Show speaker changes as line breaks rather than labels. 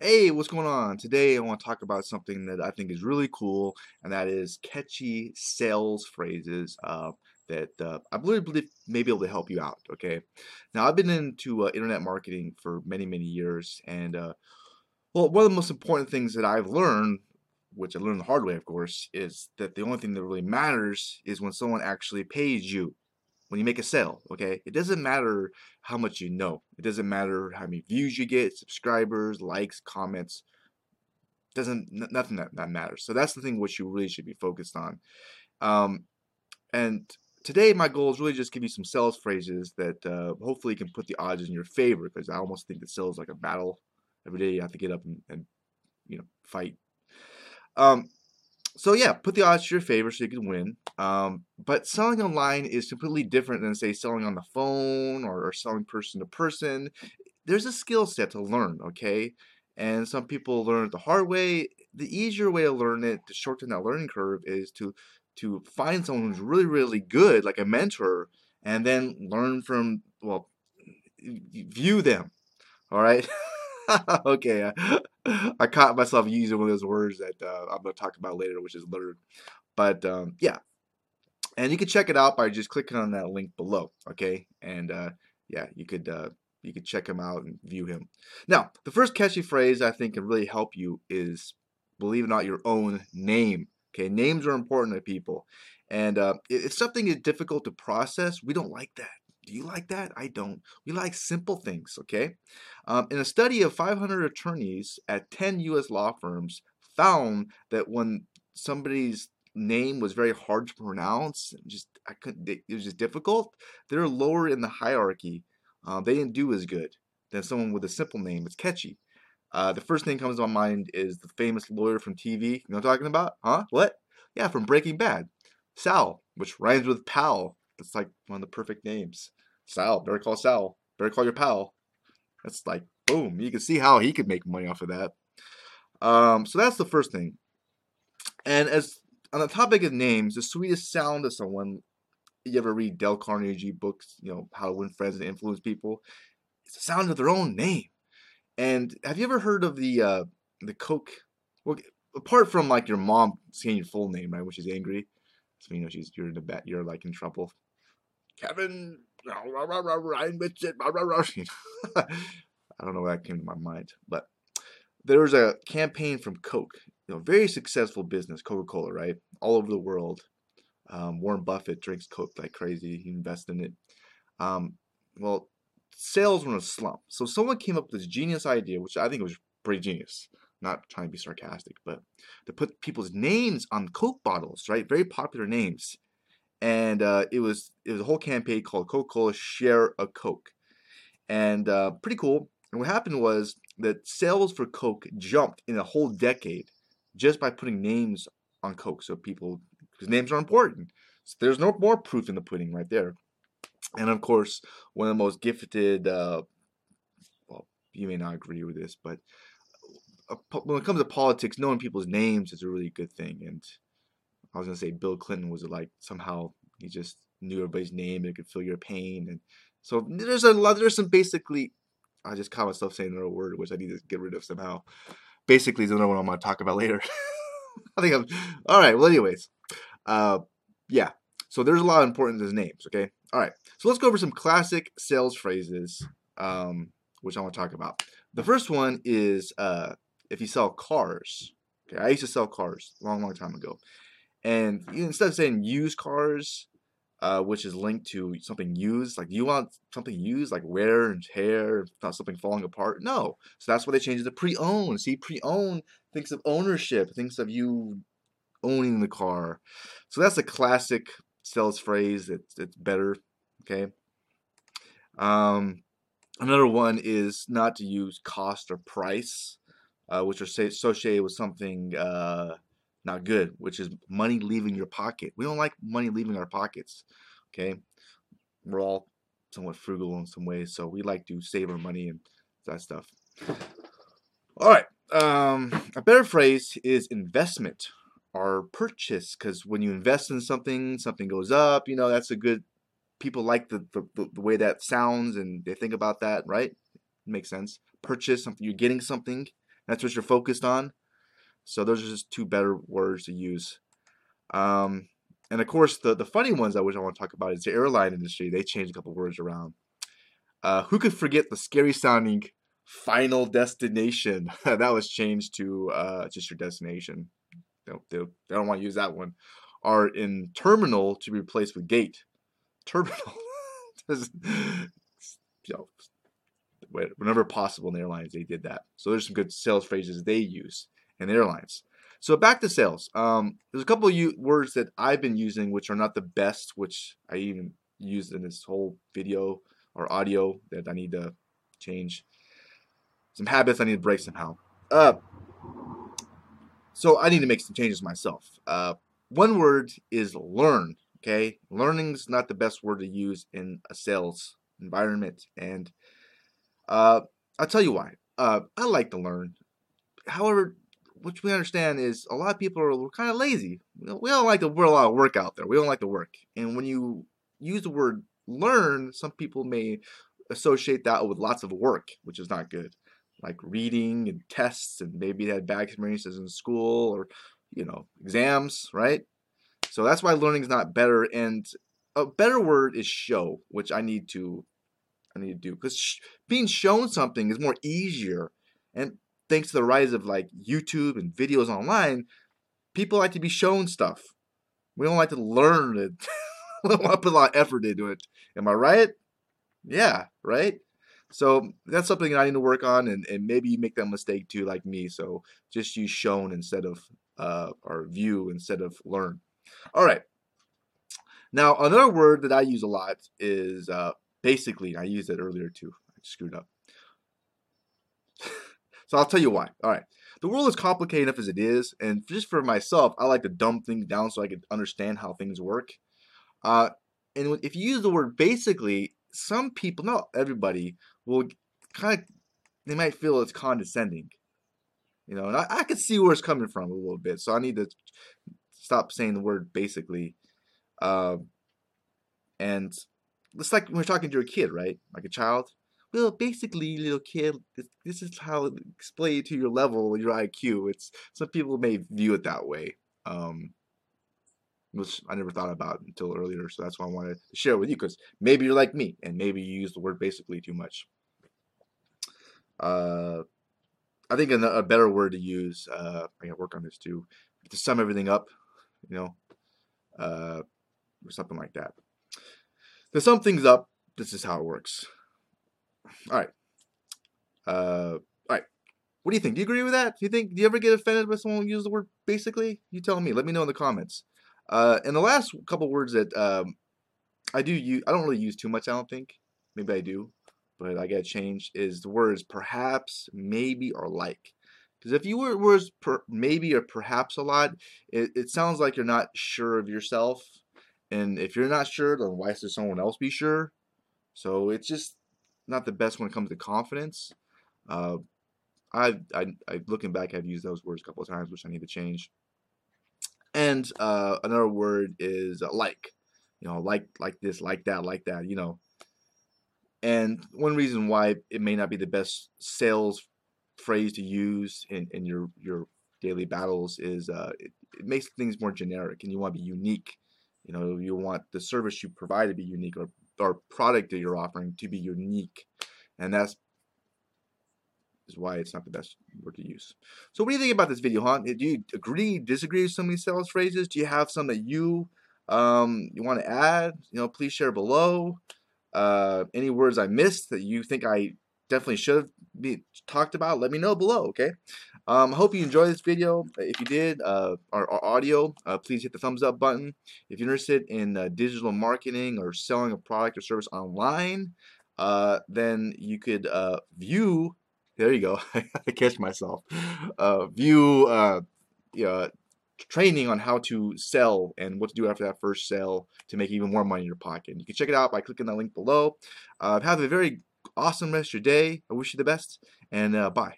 Hey, what's going on? Today I want to talk about something that I think is really cool, and that is catchy sales phrases uh, that uh, I believe, believe may be able to help you out. Okay, now I've been into uh, internet marketing for many, many years, and uh, well, one of the most important things that I've learned, which I learned the hard way, of course, is that the only thing that really matters is when someone actually pays you when you make a sale, okay? It doesn't matter how much you know. It doesn't matter how many views you get, subscribers, likes, comments. Doesn't nothing that, that matters. So that's the thing which you really should be focused on. Um, and today my goal is really just give you some sales phrases that uh, hopefully can put the odds in your favor because I almost think that sales is like a battle. Every day you have to get up and, and you know fight. Um, so yeah, put the odds to your favor so you can win. Um, but selling online is completely different than say selling on the phone or, or selling person to person. There's a skill set to learn, okay? And some people learn it the hard way. The easier way to learn it, to shorten that learning curve, is to to find someone who's really, really good, like a mentor, and then learn from well, view them. All right. okay, I, I, caught myself using one of those words that uh, I'm going to talk about later, which is learn. But um, yeah, and you can check it out by just clicking on that link below. Okay, and uh, yeah, you could uh, you could check him out and view him. Now, the first catchy phrase I think can really help you is believe it or not your own name. Okay, names are important to people, and uh, if something is difficult to process, we don't like that. Do you like that? I don't. We like simple things, okay? Um, in a study of 500 attorneys at 10 U.S. law firms, found that when somebody's name was very hard to pronounce, just I couldn't. It was just difficult. They're lower in the hierarchy. Uh, they didn't do as good than someone with a simple name. It's catchy. Uh, the first thing that comes to my mind is the famous lawyer from TV. You know what I'm talking about? Huh? What? Yeah, from Breaking Bad. Sal, which rhymes with pal. That's like one of the perfect names. Sal, better call Sal. Better call your pal. That's like boom. You can see how he could make money off of that. Um, so that's the first thing. And as on the topic of names, the sweetest sound of someone you ever read Dale Carnegie books, you know, how to win friends and influence people, it's the sound of their own name. And have you ever heard of the uh, the Coke? Well, apart from like your mom saying your full name, right, which is angry, so you know she's you're in the bat, you're like in trouble. Kevin. I don't know why that came to my mind, but there was a campaign from Coke, you know, very successful business, Coca-Cola, right, all over the world. Um, Warren Buffett drinks Coke like crazy. He invests in it. Um, well, sales were in a slump, so someone came up with this genius idea, which I think was pretty genius. Not trying to be sarcastic, but to put people's names on Coke bottles, right? Very popular names and uh, it was it was a whole campaign called Coca-Cola Share a Coke, and uh, pretty cool. And what happened was that sales for Coke jumped in a whole decade just by putting names on Coke. So people, because names are important. So there's no more proof in the pudding right there. And of course, one of the most gifted, uh, well, you may not agree with this, but uh, when it comes to politics, knowing people's names is a really good thing. And I was gonna say Bill Clinton was like somehow he just knew everybody's name and could feel your pain, and so there's a lot. There's some basically. I just caught myself saying another word which I need to get rid of somehow. Basically, is another one I'm gonna talk about later. I think I'm all right. Well, anyways, uh, yeah. So there's a lot of importance as names. Okay. All right. So let's go over some classic sales phrases, um, which I want to talk about. The first one is uh, if you sell cars. Okay, I used to sell cars a long, long time ago, and instead of saying used cars, uh, which is linked to something used, like you want something used, like wear and tear, not something falling apart. No. So that's why they changed it to pre-owned. See, pre-owned thinks of ownership, thinks of you owning the car. So that's a classic sales phrase. It's it's better. Okay. Um, another one is not to use cost or price, uh, which are associated with something. Uh, not good, which is money leaving your pocket. We don't like money leaving our pockets. Okay. We're all somewhat frugal in some ways, so we like to save our money and that stuff. All right. Um, a better phrase is investment or purchase because when you invest in something, something goes up. You know, that's a good. People like the, the, the way that sounds and they think about that, right? Makes sense. Purchase something, you're getting something. That's what you're focused on. So those are just two better words to use. Um, and of course, the, the funny ones I wish I want to talk about is the airline industry. They changed a couple words around. Uh, who could forget the scary sounding final destination? that was changed to uh, just your destination. They don't, they, don't want to use that one. Are in terminal to be replaced with gate. Terminal. you know, whenever possible in airlines, they did that. So there's some good sales phrases they use in airlines. So back to sales. Um, there's a couple of words that I've been using which are not the best, which I even used in this whole video or audio that I need to change. Some habits I need to break somehow. Uh, so I need to make some changes myself. Uh, one word is learn. Okay, learning is not the best word to use in a sales environment, and uh, I'll tell you why. Uh, I like to learn. However, what we understand is a lot of people are kind of lazy. We don't like to put a lot of work out there. We don't like to work. And when you use the word learn, some people may associate that with lots of work, which is not good. Like reading and tests, and maybe they had bad experiences in school or, you know, exams, right? So that's why learning is not better. And a better word is show, which I need to, I need to do because sh- being shown something is more easier. And thanks to the rise of like YouTube and videos online, people like to be shown stuff. We don't like to learn it. we don't put a lot of effort into it. Am I right? Yeah, right? So that's something that I need to work on, and, and maybe you make that mistake too, like me. So just use shown instead of uh, or view instead of learn. All right. Now another word that I use a lot is uh, basically. I used it earlier too. I screwed up. So I'll tell you why. All right. The world is complicated enough as it is, and just for myself, I like to dumb things down so I can understand how things work. Uh, and if you use the word basically, some people, not everybody, will kind of, they might feel it's condescending. You know, and I, I can see where it's coming from a little bit, so I need to stop saying the word basically. Uh, and it's like when we're talking to a kid, right? Like a child well, basically, little kid, this, this is how explain to your level, your IQ. It's some people may view it that way, um, which I never thought about until earlier. So that's why I wanted to share with you, because maybe you're like me, and maybe you use the word basically too much. Uh, I think a, a better word to use. Uh, I gotta work on this too. To sum everything up, you know, uh, or something like that. To sum things up, this is how it works. All right. Uh, all right. What do you think? Do you agree with that? Do you think? Do you ever get offended when someone uses the word basically? You tell me. Let me know in the comments. Uh, and the last couple words that um, I do use, I don't really use too much. I don't think. Maybe I do, but I gotta change. Is the words perhaps, maybe, or like. Because if you were words per, maybe or perhaps a lot, it, it sounds like you're not sure of yourself. And if you're not sure, then why should someone else be sure? So it's just not the best when it comes to confidence. Uh, I, I, I, looking back, I've used those words a couple of times, which I need to change. And uh, another word is uh, like, you know, like like this, like that, like that, you know. And one reason why it may not be the best sales phrase to use in, in your your daily battles is uh, it, it makes things more generic, and you want to be unique. You know, you want the service you provide to be unique, or or product that you're offering to be unique. And that's is why it's not the best word to use. So what do you think about this video, huh? Do you agree, disagree with some of these sales phrases? Do you have some that you um, you want to add? You know, please share below. Uh, any words I missed that you think I definitely should have be talked about, let me know below, okay? Um, I hope you enjoyed this video. If you did, uh, our, our audio, uh, please hit the thumbs up button. If you're interested in uh, digital marketing or selling a product or service online, uh, then you could uh, view, there you go, I catch myself, uh, view yeah, training on how to sell and what to do after that first sale to make even more money in your pocket. You can check it out by clicking that link below. have a very awesome rest of your day. I wish you the best, and bye.